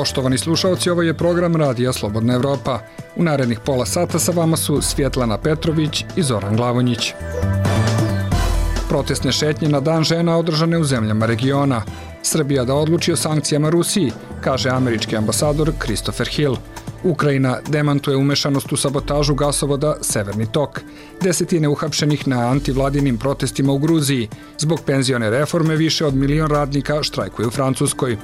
Poštovani slušalci, ovo je program Radija Slobodna Evropa. U narednih pola sata sa vama su Svjetlana Petrović i Zoran Glavonjić. Protestne šetnje na dan žena održane u zemljama regiona. Srbija da odluči o sankcijama Rusiji, kaže američki ambasador Christopher Hill. Ukrajina demantuje umešanost u sabotažu gasovoda Severni tok. Desetine uhapšenih na antivladinim protestima u Gruziji. Zbog penzione reforme više od milion radnika štrajkuje u Francuskoj.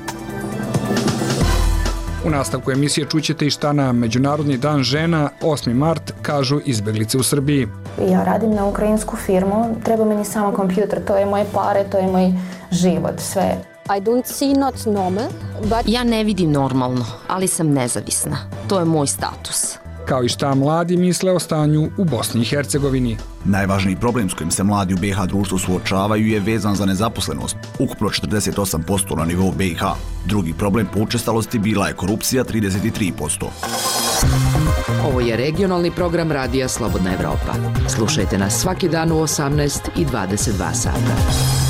U nastavku emisije čućete i šta na Međunarodni dan žena 8. mart kažu izbeglice u Srbiji. Ja radim na ukrajinsku firmu, treba meni samo kompjuter, to je moje pare, to je moj život, sve. I don't see not normal, but... Ja ne vidim normalno, ali sam nezavisna. To je moj status kao i šta mladi misle o stanju u Bosni i Hercegovini. Najvažniji problem s kojim se mladi u BiH društvu suočavaju je vezan za nezaposlenost, ukupno 48% na nivou BiH. Drugi problem po učestalosti bila je korupcija 33%. Ovo je regionalni program Radija Slobodna Evropa. Slušajte nas svaki dan u 18 i 22 sata.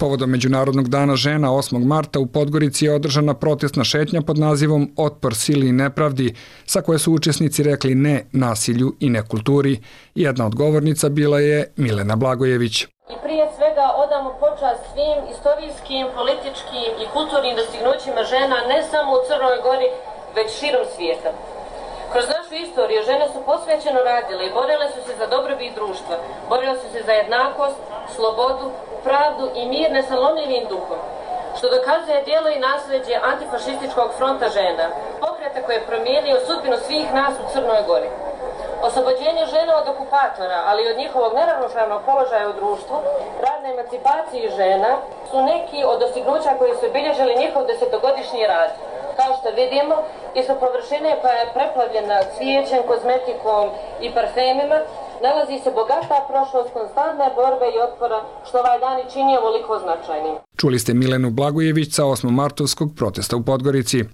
Povodom Međunarodnog dana žena 8. marta u Podgorici je održana protestna šetnja pod nazivom Otpor sili i nepravdi, sa koje su učesnici rekli ne nasilju i nekulturi. Jedna od govornica bila je Milena Blagojević. I prije svega odamo počast svim istorijskim, političkim i kulturnim dostignućima žena ne samo u Crnoj Gori, već širom svijeta. Kroz našu istoriju žene su posvećeno radile i borile su se za dobrobit društva, borile su se za jednakost, slobodu, pravdu i mir nesalomljivim duhom, što dokazuje dijelo i nasledđe antifašističkog fronta žena, pokreta koji je promijenio sudbinu svih nas u Crnoj Gori. Oslobođenje žena od okupatora, ali i od njihovog neravnopravnog položaja u društvu, radna emancipaciji žena su neki od dostignuća koji su obilježili njihov desetogodišnji rad. Kao što vidimo, ispod površine koja je preplavljena cvijećem, kozmetikom i parfemima, nalazi se bogata prošlost konstantne borbe i otpora, što ovaj dan i čini ovoliko značajnim. Čuli ste Milenu Blagojević sa 8. martovskog protesta u Podgorici.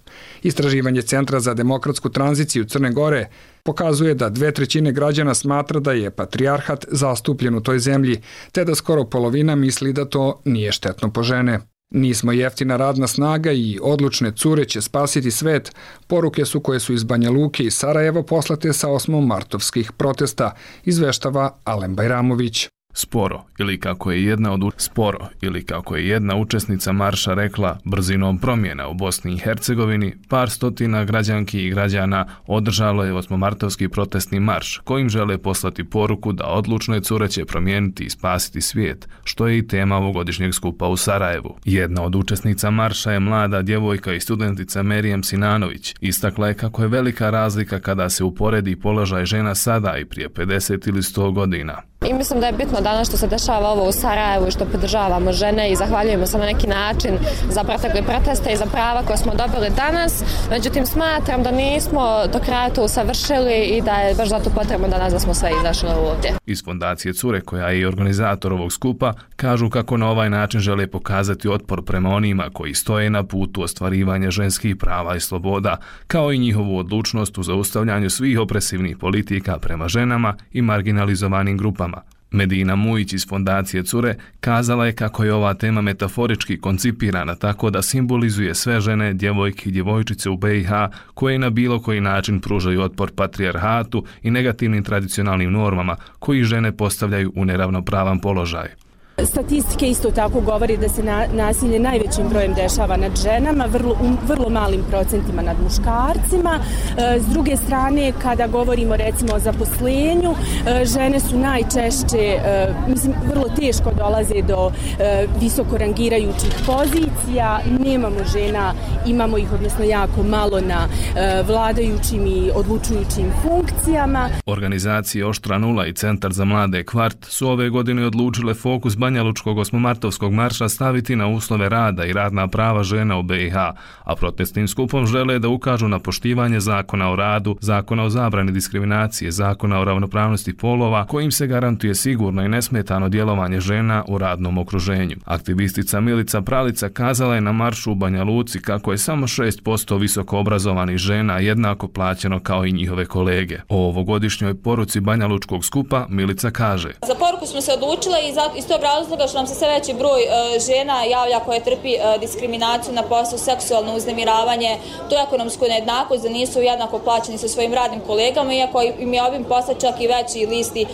Istraživanje Centra za demokratsku tranziciju Crne Gore pokazuje da dve trećine građana smatra da je patrijarhat zastupljen u toj zemlji, te da skoro polovina misli da to nije štetno po žene. Nismo jeftina radna snaga i odlučne cure će spasiti svet, poruke su koje su iz Banja Luke i Sarajeva poslate sa 8. martovskih protesta, izveštava Alen Bajramović. Sporo ili kako je jedna od sporo ili kako je jedna učesnica marša rekla brzinom promjena u Bosni i Hercegovini, par stotina građanki i građana održalo je osmomartovski protestni marš kojim žele poslati poruku da odlučne cure će promijeniti i spasiti svijet, što je i tema ovogodišnjeg skupa u Sarajevu. Jedna od učesnica marša je mlada djevojka i studentica Merijem Sinanović. Istakla je kako je velika razlika kada se uporedi položaj žena sada i prije 50 ili 100 godina. I mislim da je bitno danas što se dešava ovo u Sarajevu i što podržavamo žene i zahvaljujemo se na neki način za protekle proteste i za prava koje smo dobili danas. Međutim, smatram da nismo do kraja to usavršili i da je baš zato potrebno danas da smo sve izašli ovdje. Iz fondacije Cure, koja je i organizator ovog skupa, kažu kako na ovaj način žele pokazati otpor prema onima koji stoje na putu ostvarivanja ženskih prava i sloboda, kao i njihovu odlučnost u zaustavljanju svih opresivnih politika prema ženama i marginalizovanim grupama Medina Mujić iz fondacije Cure kazala je kako je ova tema metaforički koncipirana tako da simbolizuje sve žene, djevojke i djevojčice u BiH koje na bilo koji način pružaju otpor patrijarhatu i negativnim tradicionalnim normama koji žene postavljaju u neravnopravan položaj. Statistike isto tako govori da se na, nasilje najvećim brojem dešava nad ženama, vrlo, vrlo malim procentima nad muškarcima. E, s druge strane, kada govorimo recimo o zaposlenju, e, žene su najčešće, e, mislim, vrlo teško dolaze do visoko rangirajućih pozicija. Nemamo žena, imamo ih odnosno jako malo na vladajućim i odlučujućim funkcijama. Organizacije Oštra Nula i Centar za mlade Kvart su ove godine odlučile fokus Banja Lučkog osmomartovskog marša staviti na uslove rada i radna prava žena u BiH, a protestnim skupom žele da ukažu na poštivanje zakona o radu, zakona o zabrani diskriminacije, zakona o ravnopravnosti polova, kojim se garantuje sigurno i nesmetano djelovanje žena u radnom okruženju. Aktivistica Milica Pralica kazala je na maršu u Banja Luci kako je samo 6% visoko obrazovanih žena jednako plaćeno kao i njihove kolege. O ovogodišnjoj poruci Banja Lučkog skupa Milica kaže. Za poruku smo se odlučile i iz tog razloga što nam se sve veći broj e, žena javlja koje trpi e, diskriminaciju na poslu, seksualno uznemiravanje, to je ekonomsku nejednakost, da nisu jednako plaćeni sa svojim radnim kolegama, iako im je ovim posla čak i veći listi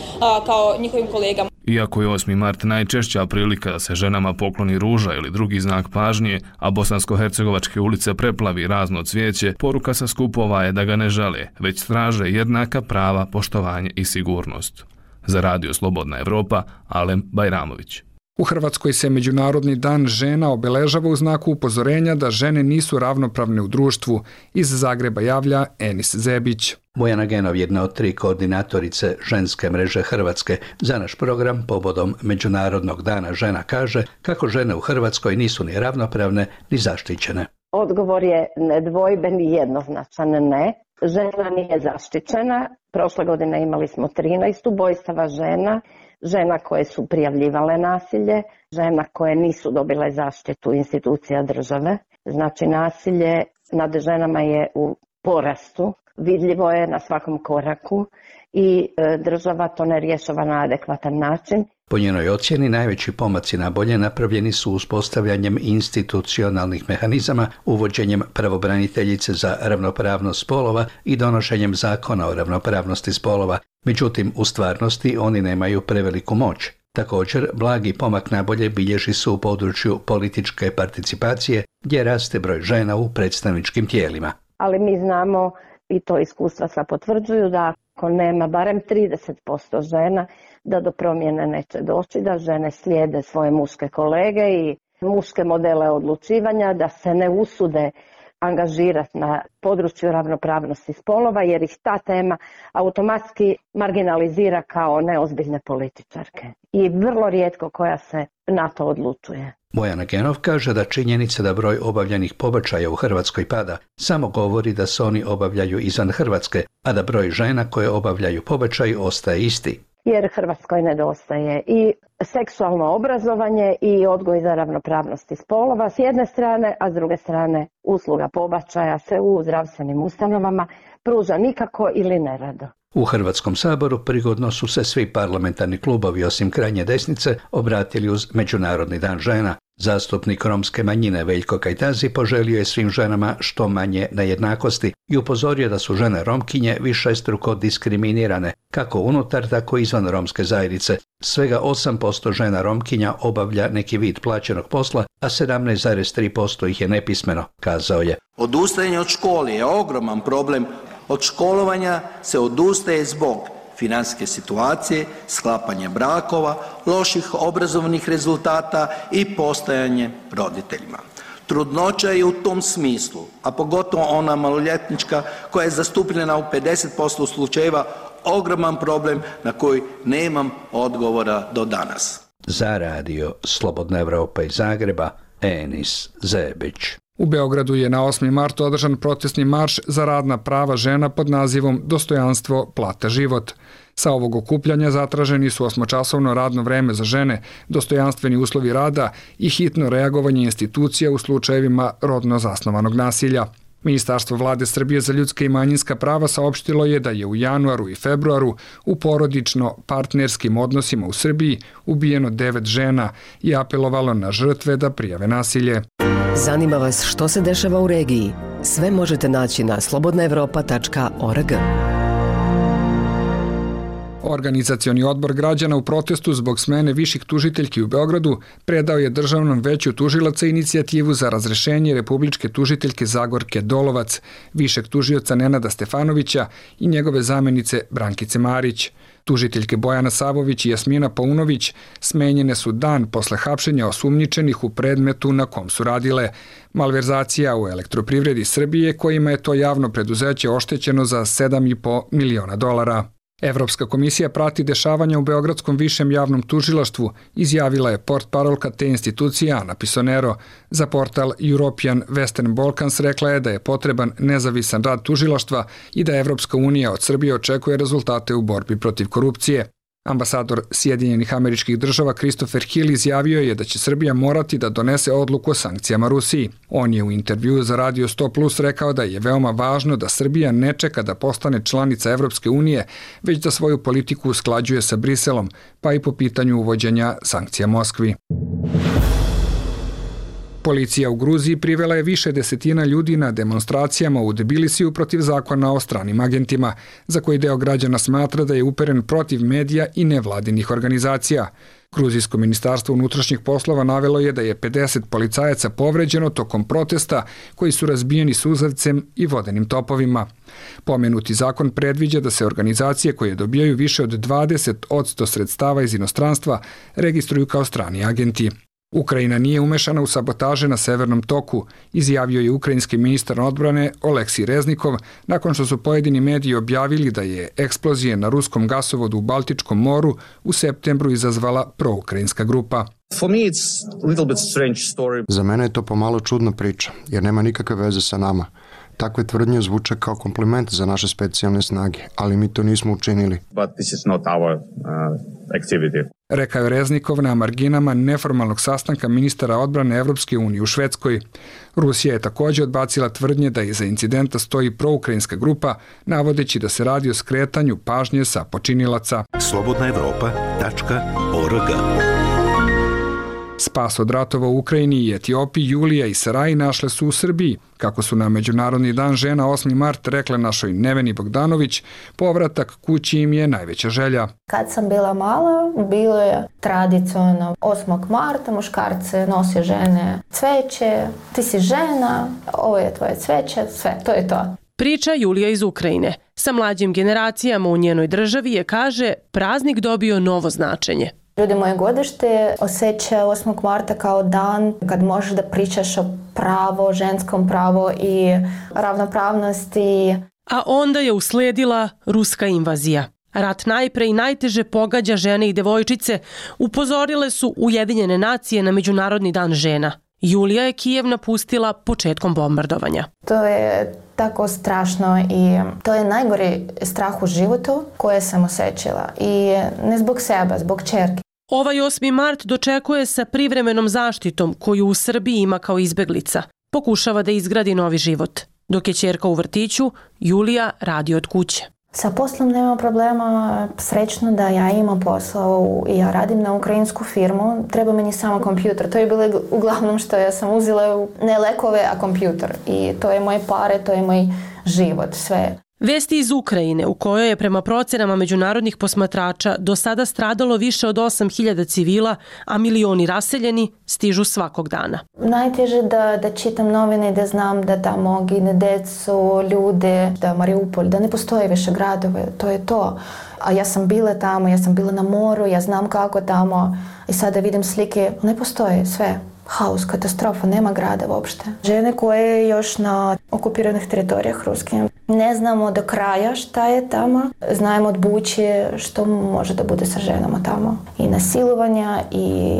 kao njihovim kolegama. Iako je 8. mart najčešća prilika da se ženama pokloni ruža ili drugi znak pažnje, a bosansko-hercegovačke ulice preplavi razno cvijeće, poruka sa skupova je da ga ne žele, već straže jednaka prava, poštovanje i sigurnost. Za radio Slobodna Evropa, Alem Bajramović. U Hrvatskoj se Međunarodni dan žena obeležava u znaku upozorenja da žene nisu ravnopravne u društvu. Iz Zagreba javlja Enis Zebić. Bojana Genov, jedna od tri koordinatorice ženske mreže Hrvatske, za naš program pobodom Međunarodnog dana žena kaže kako žene u Hrvatskoj nisu ni ravnopravne ni zaštićene. Odgovor je nedvojben i jednoznačan ne. Žena nije zaštićena. Prošle godine imali smo 13 ubojstava žena žena koje su prijavljivale nasilje, žena koje nisu dobile zaštitu institucija države. Znači nasilje nad ženama je u porastu, vidljivo je na svakom koraku i e, država to ne rješava na adekvatan način. Po njenoj ocjeni najveći pomaci na bolje napravljeni su uspostavljanjem institucionalnih mehanizama, uvođenjem pravobraniteljice za ravnopravnost spolova i donošenjem zakona o ravnopravnosti spolova. Međutim, u stvarnosti oni nemaju preveliku moć. Također, blagi pomak nabolje bilježi su u području političke participacije gdje raste broj žena u predstavničkim tijelima. Ali mi znamo i to iskustva sa potvrđuju da ako nema barem 30% žena, da do promjene neće doći, da žene slijede svoje muške kolege i muške modele odlučivanja, da se ne usude angažirati na području ravnopravnosti spolova jer ih ta tema automatski marginalizira kao neozbiljne političarke i vrlo rijetko koja se na to odlučuje. Bojana Genov kaže da činjenica da broj obavljenih pobačaja u Hrvatskoj pada samo govori da se oni obavljaju izvan Hrvatske, a da broj žena koje obavljaju pobačaj ostaje isti jer Hrvatskoj nedostaje i seksualno obrazovanje i odgoj za ravnopravnosti spolova s jedne strane, a s druge strane usluga pobačaja se u zdravstvenim ustanovama pruža nikako ili nerado. U Hrvatskom saboru prigodno su se svi parlamentarni klubovi osim krajnje desnice obratili uz Međunarodni dan žena. Zastupnik romske manjine Veljko Kajtazi poželio je svim ženama što manje nejednakosti i upozorio da su žene romkinje više struko diskriminirane, kako unutar tako izvan romske zajednice. Svega 8% žena romkinja obavlja neki vid plaćenog posla, a 17,3% ih je nepismeno, kazao je. Odustajanje od škole je ogroman problem od školovanja se odustaje zbog financijske situacije, sklapanja brakova, loših obrazovnih rezultata i postajanje roditeljima. Trudnoća je u tom smislu, a pogotovo ona maloljetnička koja je zastupljena u 50% slučajeva ogroman problem na koji nemam odgovora do danas. Za radio Slobodna Evropa iz Zagreba, Enis Zebić. U Beogradu je na 8. mart održan protestni marš za radna prava žena pod nazivom Dostojanstvo plata život. Sa ovog okupljanja zatraženi su osmočasovno radno vreme za žene, dostojanstveni uslovi rada i hitno reagovanje institucija u slučajevima rodno zasnovanog nasilja. Ministarstvo vlade Srbije za ljudska i manjinska prava saopštilo je da je u januaru i februaru u porodično partnerskim odnosima u Srbiji ubijeno devet žena i apelovalo na žrtve da prijave nasilje. Zanima vas što se dešava u regiji? Sve možete naći na slobodnaevropa.org. Organizacioni odbor građana u protestu zbog smene viših tužiteljki u Beogradu predao je državnom veću tužilaca inicijativu za razrešenje republičke tužiteljke Zagorke Dolovac, višeg tužioca Nenada Stefanovića i njegove zamenice Brankice Marić. Tužiteljke Bojana Savović i Jasmina Paunović smenjene su dan posle hapšenja osumnjičenih u predmetu na kom su radile. Malverzacija u elektroprivredi Srbije kojima je to javno preduzeće oštećeno za 7,5 miliona dolara. Evropska komisija prati dešavanja u Beogradskom višem javnom tužilaštvu, izjavila je port parolka te institucije Ana Pisonero. Za portal European Western Balkans rekla je da je potreban nezavisan rad tužilaštva i da Evropska unija od Srbije očekuje rezultate u borbi protiv korupcije. Ambasador Sjedinjenih američkih država Christopher Hill izjavio je da će Srbija morati da donese odluku o sankcijama Rusiji. On je u intervju za Radio 100 Plus rekao da je veoma važno da Srbija ne čeka da postane članica Evropske unije, već da svoju politiku usklađuje sa Briselom, pa i po pitanju uvođenja sankcija Moskvi. Policija u Gruziji privela je više desetina ljudi na demonstracijama u Debilisiju protiv zakona o stranim agentima, za koji deo građana smatra da je uperen protiv medija i nevladinih organizacija. Gruzijsko ministarstvo unutrašnjih poslova navelo je da je 50 policajaca povređeno tokom protesta koji su razbijeni suzavcem i vodenim topovima. Pomenuti zakon predviđa da se organizacije koje dobijaju više od 20 od sredstava iz inostranstva registruju kao strani agenti. Ukrajina nije umešana u sabotaže na Severnom toku, izjavio je ukrajinski ministar odbrane Oleksij Reznikov nakon što su pojedini mediji objavili da je eksplozije na ruskom gasovodu u Baltičkom moru u septembru izazvala proukrajinska grupa. Za mene je to pomalo čudna priča, jer nema nikakve veze sa nama. Takve tvrdnje zvuče kao kompliment za naše specijalne snage, ali mi to nismo učinili. But this is not our uh, activity. Rekao je Reznikov na marginama neformalnog sastanka ministara odbrane Evropske unije u Švedskoj. Rusija je takođe odbacila tvrdnje da iza incidenta stoji proukrajinska grupa, navodeći da se radi o skretanju pažnje sa počinilaca. Slobodna Evropa.org Spas od ratova u Ukrajini i Etiopiji, Julija i Saraj našle su u Srbiji. Kako su na Međunarodni dan žena 8. mart rekle našoj Neveni Bogdanović, povratak kući im je najveća želja. Kad sam bila mala, bilo je tradicionalno 8. marta, muškarce nose žene cveće, ti si žena, ovo je tvoje cveće, sve, to je to. Priča Julija iz Ukrajine. Sa mlađim generacijama u njenoj državi je, kaže, praznik dobio novo značenje. Ljudi moje godište osjeća 8. marta kao dan kad možeš da pričaš o pravo, ženskom pravo i ravnopravnosti. A onda je usledila ruska invazija. Rat najpre i najteže pogađa žene i devojčice, upozorile su Ujedinjene nacije na Međunarodni dan žena. Julija je Kijev napustila početkom bombardovanja. To je tako strašno i to je najgori strah u životu koje sam osjećala. I ne zbog sebe, zbog čerke. Ovaj 8. mart dočekuje sa privremenom zaštitom koju u Srbiji ima kao izbeglica. Pokušava da izgradi novi život. Dok je čerka u vrtiću, Julija radi od kuće. Sa poslom nema problema, srećno da ja imam posao i ja radim na ukrajinsku firmu, treba meni samo kompjuter. To je bilo uglavnom što ja sam uzela ne lekove, a kompjuter. I to je moje pare, to je moj život, sve. Vesti iz Ukrajine, u kojoj je prema procenama međunarodnih posmatrača do sada stradalo više od 8000 civila, a milioni raseljeni, stižu svakog dana. Najteže da, da čitam novine i da znam da tamo gine decu, ljude, da Mariupol, da ne postoje više gradove, to je to. A ja sam bila tamo, ja sam bila na moru, ja znam kako tamo i sada vidim slike, ne postoje sve haos, katastrofa, nema grada uopšte. Žene koje još na okupiranih teritorijah ruskim. Ne znamo do kraja šta je tamo. Znajemo od buće što može da bude sa ženama tamo. I nasilovanja, i,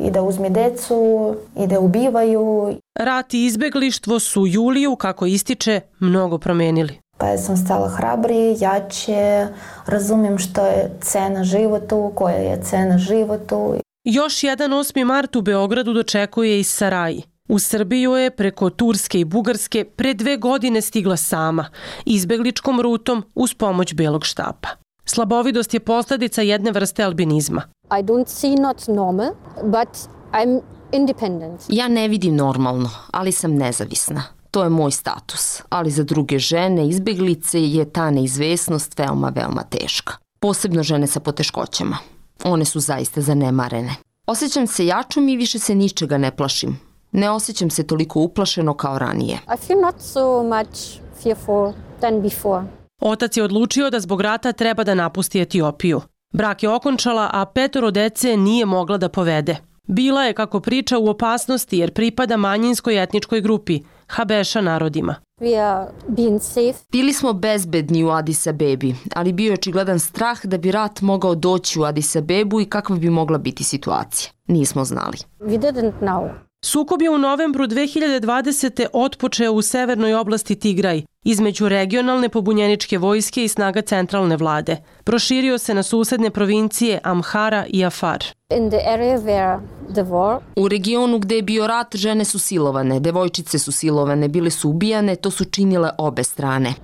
i da uzme decu, i da ubivaju. Rat i izbeglištvo su Juliju, kako ističe, mnogo promenili. Pa ja sam stala hrabri, jače, razumijem što je cena životu, koja je cena životu Još jedan 8. mart u Beogradu dočekuje i Saraji. U Srbiju je preko Turske i Bugarske pre dve godine stigla sama, izbegličkom rutom uz pomoć belog štapa. Slabovidost je posledica jedne vrste albinizma. I don't see not normal, but I'm independent. Ja ne vidim normalno, ali sam nezavisna. To je moj status, ali za druge žene, izbeglice je ta neizvesnost veoma, veoma teška. Posebno žene sa poteškoćama. One su zaista zanemarene. Osjećam se jačom i više se ničega ne plašim. Ne osjećam se toliko uplašeno kao ranije. I feel not so much fearful than before. Otac je odlučio da zbog rata treba da napusti Etiopiju. Brak je okončala, a petoro dece nije mogla da povede. Bila je, kako priča, u opasnosti jer pripada manjinskoj etničkoj grupi, Habeša narodima. We are being safe. Bili smo bezbedni u Addis Abebi, ali bio je očigledan strah da bi rat mogao doći u Addis Abebu i kakva bi mogla biti situacija. Nismo znali. We didn't know. Sukob je u novembru 2020. otpočeo u severnoj oblasti Tigraj, između regionalne pobunjeničke vojske i snaga centralne vlade. Proširio se na susedne provincije Amhara i Afar. In the area where the war U regionu gde je bio rat, žene su silovane, devojčice su silovane, bile su ubijane, to su činile obe strane.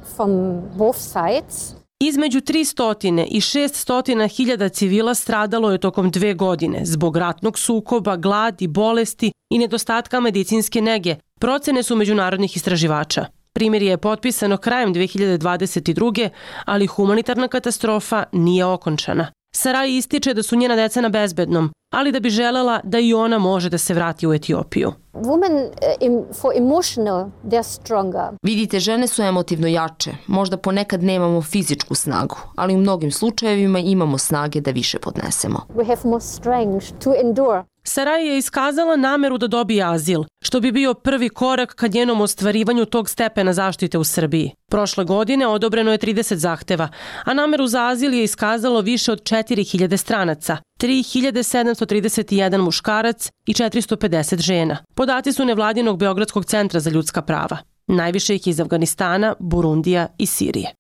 Između 300 i 600 hiljada civila stradalo je tokom dve godine zbog ratnog sukoba, gladi, bolesti i nedostatka medicinske nege, procene su međunarodnih istraživača. Primjer je potpisano krajem 2022. ali humanitarna katastrofa nije okončana. Saraj ističe da su njena deca na bezbednom, ali da bi želela da i ona može da se vrati u Etiopiju. women em- for emotional they're stronger Vidite, žene su emotivno jače. Možda ponekad nemamo fizičku snagu, ali u mnogim slučajevima imamo snage da više podnesemo. we have more strength to endure Saraj je iskazala nameru da dobije azil, što bi bio prvi korak ka njenom ostvarivanju tog stepena zaštite u Srbiji. Prošle godine odobreno je 30 zahteva, a nameru za azil je iskazalo više od 4000 stranaca, 3731 muškarac i 450 žena. Podaci su nevladinog Beogradskog centra za ljudska prava. Najviše ih iz Afganistana, Burundija i Sirije.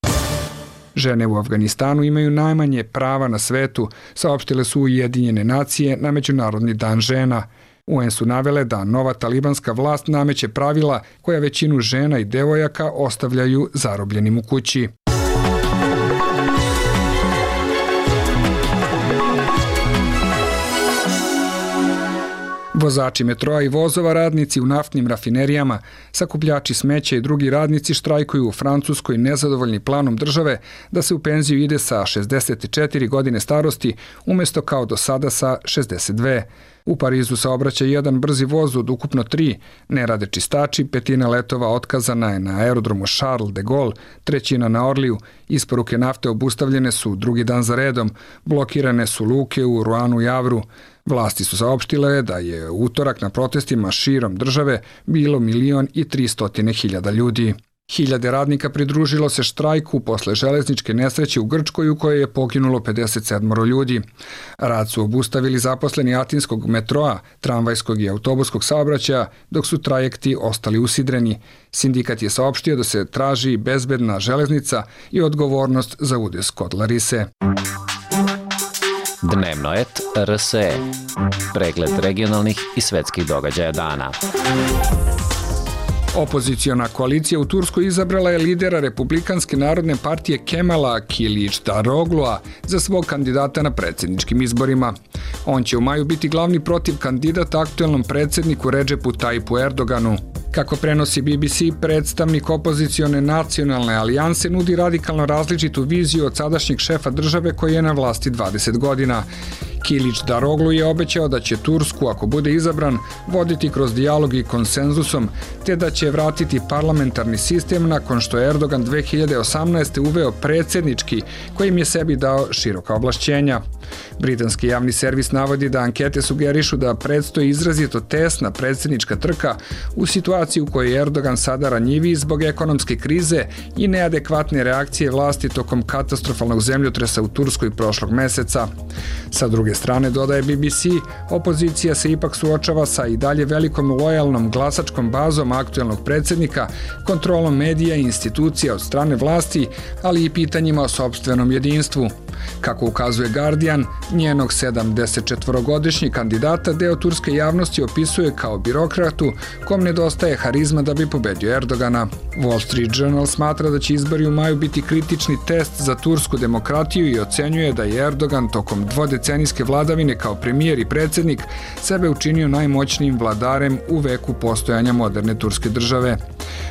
Žene u Afganistanu imaju najmanje prava na svetu, saopštile su Ujedinjene nacije na Međunarodni dan žena. UN su navele da nova talibanska vlast nameće pravila koja većinu žena i devojaka ostavljaju zarobljenim u kući. Vozači metroa i vozova, radnici u naftnim rafinerijama, sakupljači smeća i drugi radnici štrajkuju u Francuskoj nezadovoljni planom države da se u penziju ide sa 64 godine starosti umesto kao do sada sa 62. U Parizu saobraća jedan brzi voz od ukupno tri, ne rade čistači, petina letova otkazana je na aerodromu Charles de Gaulle, trećina na Orliju, isporuke nafte obustavljene su drugi dan za redom, blokirane su luke u Ruanu i Avru, Vlasti su saopštile da je utorak na protestima širom države bilo milion i 300 hiljada ljudi. Hiljade radnika pridružilo se štrajku posle železničke nesreće u Grčkoj u kojoj je poginulo 57 ljudi. Rad su obustavili zaposleni atinskog metroa, tramvajskog i autobuskog saobraćaja, dok su trajekti ostali usidreni. Sindikat je saopštio da se traži bezbedna železnica i odgovornost za udes kod Larise. Dnevno et RSE. Pregled regionalnih i svetskih događaja dana. Opoziciona koalicija u Turskoj izabrala je lidera Republikanske narodne partije Kemala Kilić Daroglua za svog kandidata na predsjedničkim izborima. On će u maju biti glavni protiv kandidata aktuelnom predsjedniku Redžepu Tajpu Erdoganu. Kako prenosi BBC, predstavnik opozicione nacionalne alijanse nudi radikalno različitu viziju od sadašnjeg šefa države koji je na vlasti 20 godina. Kilić Daroglu je obećao da će Tursku, ako bude izabran, voditi kroz dijalog i konsenzusom, te da će vratiti parlamentarni sistem nakon što je Erdogan 2018. uveo predsjednički, kojim je sebi dao široka oblašćenja. Britanski javni servis navodi da ankete sugerišu da predstoji izrazito tesna predsjednička trka u situaciji u kojoj je Erdogan sada ranjiviji zbog ekonomske krize i neadekvatne reakcije vlasti tokom katastrofalnog zemljotresa u Turskoj prošlog meseca. Sa druge strane, dodaje BBC, opozicija se ipak suočava sa i dalje velikom lojalnom glasačkom bazom aktuelnog predsjednika, kontrolom medija i institucija od strane vlasti, ali i pitanjima o sobstvenom jedinstvu. Kako ukazuje Guardian, njenog 74-godišnjeg kandidata deo turske javnosti opisuje kao birokratu kom nedostaje harizma da bi pobedio Erdogana. Wall Street Journal smatra da će izbori u maju biti kritični test za tursku demokratiju i ocenjuje da je Erdogan tokom dvodecenijske vladavine kao premijer i predsednik sebe učinio najmoćnijim vladarem u veku postojanja moderne turske države.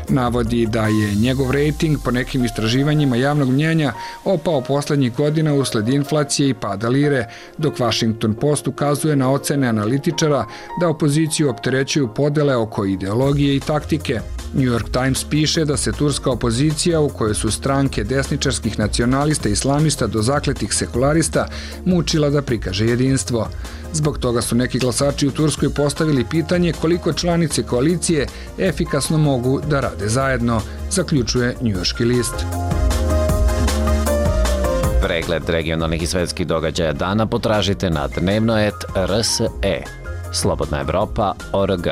Navodi da je njegov rejting po nekim istraživanjima javnog mnjenja opao poslednjih godina usled inflacije i pada lire, dok Washington Post ukazuje na ocene analitičara da opoziciju opterećuju podele oko ideologije i taktike. New York Times piše da se turska opozicija u kojoj su stranke desničarskih nacionalista i islamista do zakletih sekularista mučila da prikaže jedinstvo. Zbog toga su neki glasači u Turskoj postavili pitanje koliko članice koalicije efikasno mogu da rade zajedno, zaključuje njujorški list. Pregled regionalnih i svetskih događaja dana potražite na dnevnoet.rs.e. Slobodna Evropa.org.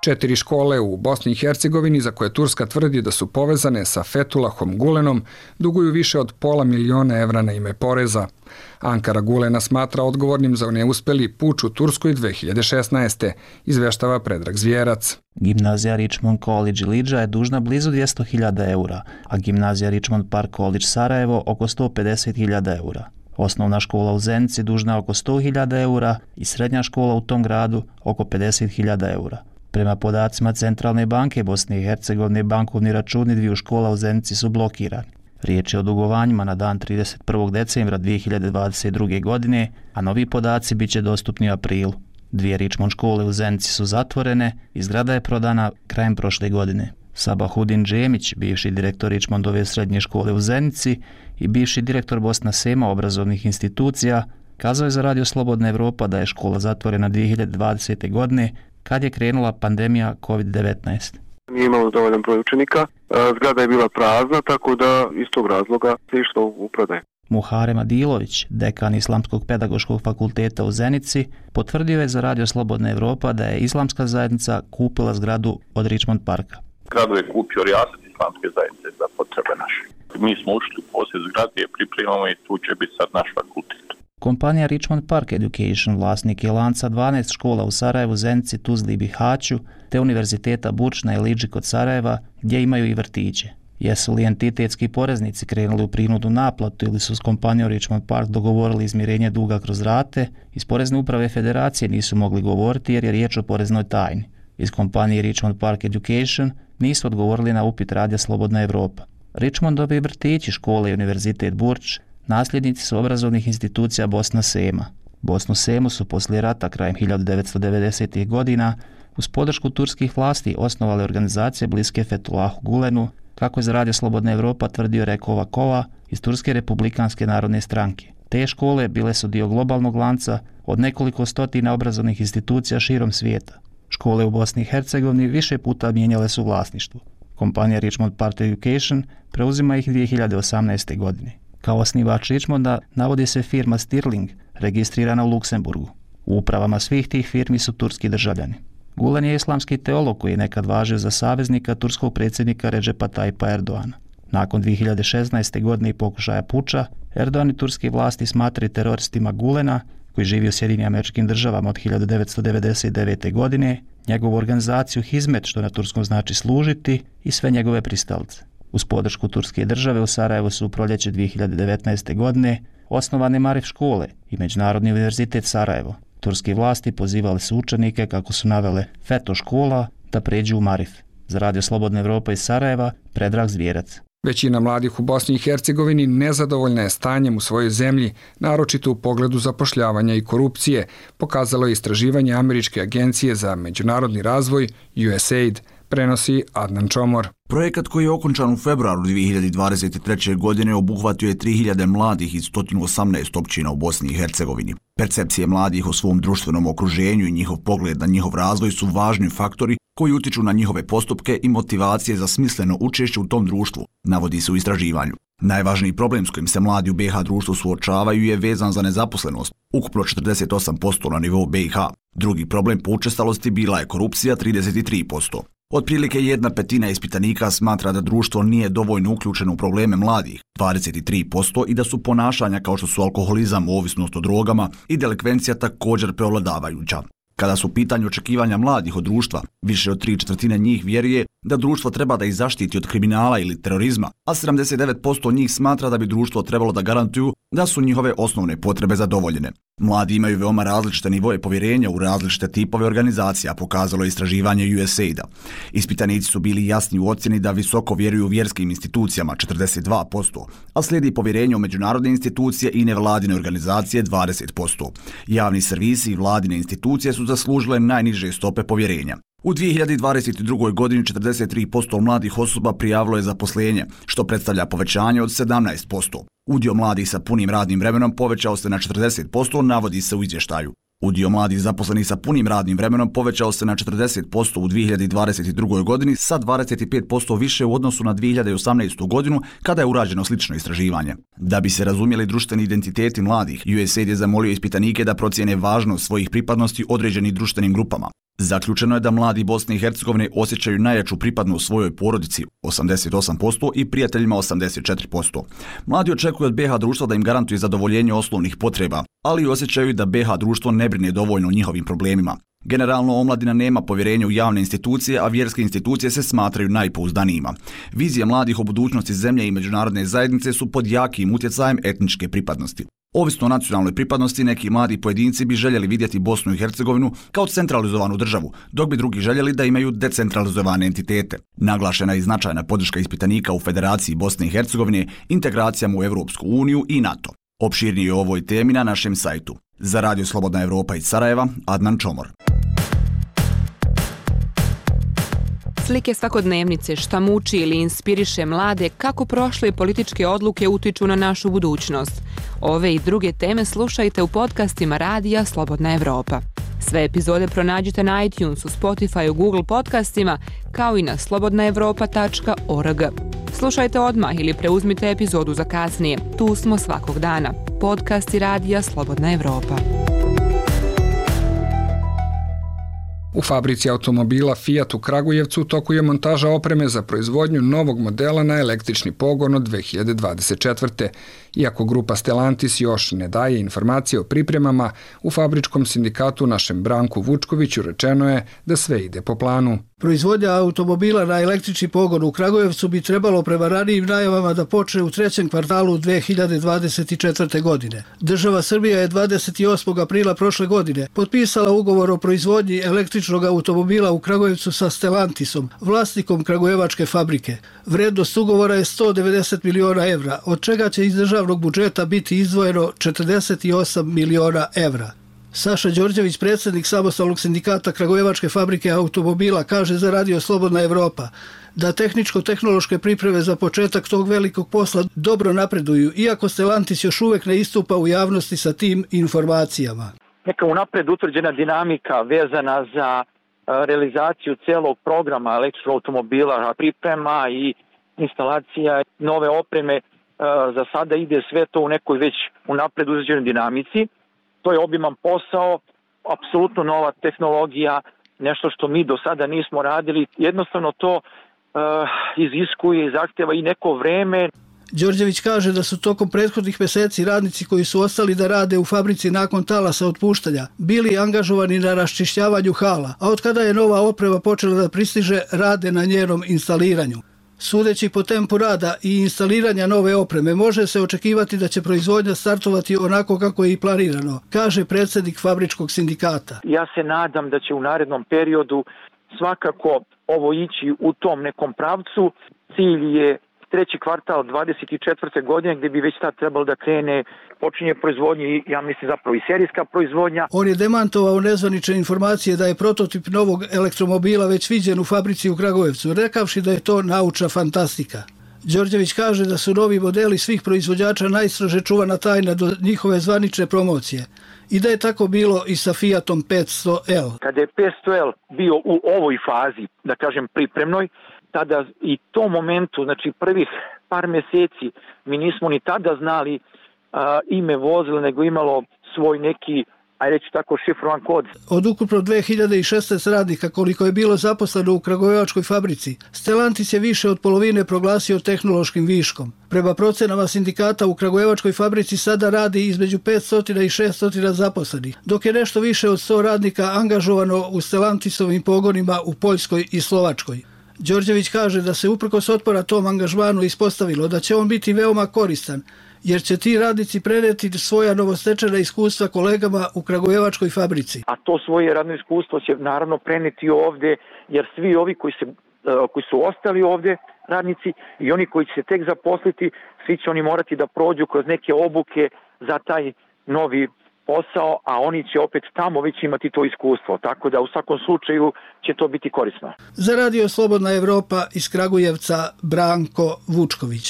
Četiri škole u Bosni i Hercegovini za koje Turska tvrdi da su povezane sa Fetulahom Gulenom duguju više od pola miliona evra na ime poreza. Ankara Gulena smatra odgovornim za neuspeli puč u Turskoj 2016. izveštava Predrag Zvjerac. Gimnazija Richmond College Lidža je dužna blizu 200.000 eura, a gimnazija Richmond Park College Sarajevo oko 150.000 eura. Osnovna škola u Zenici dužna oko 100.000 eura i srednja škola u tom gradu oko 50.000 eura. Prema podacima Centralne banke Bosne i Hercegovine, bankovni računi dviju škola u Zenici su blokirani. Riječ je o dugovanjima na dan 31. decembra 2022. godine, a novi podaci bit će dostupni u aprilu. Dvije Richmond škole u Zenici su zatvorene i zgrada je prodana krajem prošle godine. Sabahudin Džemić, bivši direktor Richmondove srednje škole u Zenici i bivši direktor Bosna Sema obrazovnih institucija, kazao je za Radio Slobodna Evropa da je škola zatvorena 2020. godine kad je krenula pandemija COVID-19. Nije imalo dovoljan broj učenika, zgrada je bila prazna, tako da iz tog razloga se išlo u prodaj. Muharem Adilović, dekan Islamskog pedagoškog fakulteta u Zenici, potvrdio je za Radio Slobodna Evropa da je islamska zajednica kupila zgradu od Richmond Parka. Zgradu je kupio Rijasat Islamske zajednice za potrebe naše. Mi smo ušli u posjed zgrade, pripremamo i tu će biti sad naš fakultet. Kompanija Richmond Park Education vlasnik je lanca 12 škola u Sarajevu, Zenici, Tuzli i Bihaću, te Univerziteta Burčna i Liđi kod Sarajeva, gdje imaju i vrtiće. Jesu li entitetski poreznici krenuli u prinudu naplatu ili su s kompanijom Richmond Park dogovorili izmirenje duga kroz rate, iz Porezne uprave federacije nisu mogli govoriti jer je riječ o poreznoj tajni. Iz kompanije Richmond Park Education nisu odgovorili na upit Radija Slobodna Evropa. Richmondovi vrtići, škole i Univerzitet Burč nasljednici su obrazovnih institucija Bosna Sema. Bosnu Semu su poslije rata krajem 1990. godina uz podršku turskih vlasti osnovale organizacije bliske Fetullahu Gulenu, kako je za Radio Slobodna Evropa tvrdio Rekova Kova iz Turske republikanske narodne stranke. Te škole bile su dio globalnog lanca od nekoliko stotina obrazovnih institucija širom svijeta. Škole u Bosni i Hercegovini više puta mijenjale su vlasništvo. Kompanija Richmond Park Education preuzima ih 2018. godine. Kao osnivač Richmonda navodi se firma Stirling, registrirana u Luksemburgu. U upravama svih tih firmi su turski državljani. Gulen je islamski teolog koji je nekad važio za saveznika turskog predsjednika Ređepa Tajpa Erdoana. Nakon 2016. godine i pokušaja puča, Erdogan i turski vlasti smatri teroristima Gulena, koji živi u Sjedinim američkim državama od 1999. godine, njegovu organizaciju Hizmet, što na turskom znači služiti, i sve njegove pristalce. Uz podršku Turske države u Sarajevu su u proljeće 2019. godine osnovane Marif škole i Međunarodni univerzitet Sarajevo. Turski vlasti pozivali su učenike, kako su navele Feto škola, da pređu u Marif. Za Radio Slobodna Evropa iz Sarajeva, Predrag Zvijerac. Većina mladih u Bosni i Hercegovini nezadovoljna je stanjem u svojoj zemlji, naročito u pogledu zapošljavanja i korupcije, pokazalo je istraživanje Američke agencije za međunarodni razvoj USAID, prenosi Adnan Čomor. Projekat koji je okončan u februaru 2023. godine obuhvatio je 3000 mladih iz 118 općina u Bosni i Hercegovini. Percepcije mladih o svom društvenom okruženju i njihov pogled na njihov razvoj su važni faktori koji utiču na njihove postupke i motivacije za smisleno učešće u tom društvu, navodi se u istraživanju. Najvažniji problem s kojim se mladi u BiH društvu suočavaju je vezan za nezaposlenost, ukupno 48% na nivou BiH. Drugi problem po učestalosti bila je korupcija 33%. Otprilike jedna petina ispitanika smatra da društvo nije dovoljno uključeno u probleme mladih, 23%, i da su ponašanja kao što su alkoholizam, ovisnost o drogama i delikvencija također preovladavajuća. Kada su pitanje očekivanja mladih od društva, više od tri četvrtine njih vjeruje da društvo treba da ih zaštiti od kriminala ili terorizma, a 79% njih smatra da bi društvo trebalo da garantuju da su njihove osnovne potrebe zadovoljene. Mladi imaju veoma različite nivoje povjerenja u različite tipove organizacija, pokazalo je istraživanje USAID-a. Ispitanici su bili jasni u ocjeni da visoko vjeruju vjerskim institucijama 42%, a slijedi povjerenje u međunarodne institucije i nevladine organizacije 20%. Javni servisi i vladine institucije su zaslužile najniže stope povjerenja. U 2022. godini 43% mladih osoba prijavilo je zaposlenje, što predstavlja povećanje od 17%. Udio mladih sa punim radnim vremenom povećao se na 40%, navodi se u izvještaju. Udio mladih zaposlenih sa punim radnim vremenom povećao se na 40% u 2022. godini sa 25% više u odnosu na 2018. godinu kada je urađeno slično istraživanje. Da bi se razumjeli društveni identiteti mladih, USAID je zamolio ispitanike da procijene važnost svojih pripadnosti određenih društvenim grupama. Zaključeno je da mladi Bosne i Hercegovine osjećaju najjaču pripadnost svojoj porodici 88% i prijateljima 84%. Mladi očekuju od BH društva da im garantuje zadovoljenje osnovnih potreba, ali osjećaju da BH društvo ne brine dovoljno o njihovim problemima. Generalno, omladina nema povjerenja u javne institucije, a vjerske institucije se smatraju najpouzdanijima. Vizije mladih o budućnosti zemlje i međunarodne zajednice su pod jakim utjecajem etničke pripadnosti. Ovisno o nacionalnoj pripadnosti, neki mladi pojedinci bi željeli vidjeti Bosnu i Hercegovinu kao centralizovanu državu, dok bi drugi željeli da imaju decentralizovane entitete. Naglašena je značajna podrška ispitanika u Federaciji Bosne i Hercegovine, integracijama u Europsku uniju i NATO. Opširnije o ovoj temi na našem sajtu. Za Radio Slobodna Evropa iz Sarajeva, Adnan Čomor. Slike svakodnevnice šta muči ili inspiriše mlade kako prošle političke odluke utiču na našu budućnost. Ove i druge teme slušajte u podcastima Radija Slobodna Evropa. Sve epizode pronađite na iTunesu, Spotify, Google podcastima, kao i na slobodnaevropa.org. Slušajte odmah ili preuzmite epizodu za kasnije. Tu smo svakog dana. Podcast i Radija Slobodna Evropa. U fabrici automobila Fiat u Kragujevcu toku je montaža opreme za proizvodnju novog modela na električni pogon od 2024. Iako grupa Stellantis još ne daje informacije o pripremama, u fabričkom sindikatu našem Branku Vučkoviću rečeno je da sve ide po planu. Proizvodnja automobila na električni pogon u Kragujevcu bi trebalo prema ranijim najavama da počne u trećem kvartalu 2024. godine. Država Srbija je 28. aprila prošle godine potpisala ugovor o proizvodnji električnog automobila u Kragujevcu sa Stellantisom, vlasnikom Kragujevačke fabrike. Vrednost ugovora je 190 miliona evra, od čega će iz državnog budžeta biti izdvojeno 48 miliona evra. Saša Đorđević, predsjednik samostalnog sindikata Kragujevačke fabrike automobila, kaže za Radio Slobodna Evropa da tehničko-tehnološke pripreme za početak tog velikog posla dobro napreduju, iako Stellantis još uvek ne istupa u javnosti sa tim informacijama. Neka unapred utvrđena dinamika vezana za realizaciju celog programa električnog automobila, priprema i instalacija nove opreme, za sada ide sve to u nekoj već unapred uzređenoj dinamici to je obiman posao, apsolutno nova tehnologija, nešto što mi do sada nismo radili. Jednostavno to uh, iziskuje i zahtjeva i neko vreme. Đorđević kaže da su tokom prethodnih meseci radnici koji su ostali da rade u fabrici nakon talasa otpuštanja bili angažovani na raščišćavanju hala, a od kada je nova oprema počela da pristiže, rade na njenom instaliranju. Sudeći po tempu rada i instaliranja nove opreme, može se očekivati da će proizvodnja startovati onako kako je i planirano, kaže predsjednik fabričkog sindikata. Ja se nadam da će u narednom periodu svakako ovo ići u tom nekom pravcu. Cilj je treći kvartal 24. godine gdje bi već tad trebalo da krene počinje proizvodnje i ja mislim zapravo i serijska proizvodnja. On je demantovao nezvanične informacije da je prototip novog elektromobila već viđen u fabrici u Kragujevcu, rekavši da je to naučna fantastika. Đorđević kaže da su novi modeli svih proizvođača najstrože čuvana tajna do njihove zvanične promocije i da je tako bilo i sa Fiatom 500L. Kada je 500L bio u ovoj fazi, da kažem pripremnoj, tada i to momentu, znači prvih par mjeseci, mi nismo ni tada znali a, ime vozila, nego imalo svoj neki aj reći tako šifrovan kod. Od ukupno 2016 radnika koliko je bilo zaposleno u Kragujevačkoj fabrici, Stellantis je više od polovine proglasio tehnološkim viškom. Prema procenama sindikata u Kragujevačkoj fabrici sada radi između 500 i 600 zaposlenih, dok je nešto više od 100 radnika angažovano u Stellantisovim pogonima u Poljskoj i Slovačkoj. Đorđević kaže da se uprkos otpora tom angažmanu ispostavilo da će on biti veoma koristan, jer će ti radnici preneti svoja novostečena iskustva kolegama u Kragujevačkoj fabrici. A to svoje radno iskustvo će naravno preneti ovde, jer svi ovi koji, se, koji su ostali ovde, radnici, i oni koji će se tek zaposliti, svi će oni morati da prođu kroz neke obuke za taj novi posao, a oni će opet tamo već imati to iskustvo. Tako da u svakom slučaju će to biti korisno. Za radio Slobodna Evropa iz Kragujevca Branko Vučković.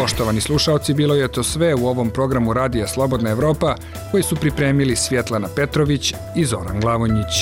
Poštovani slušalci, bilo je to sve u ovom programu Radija Slobodna Evropa koji su pripremili Svjetlana Petrović i Zoran Glavonjić.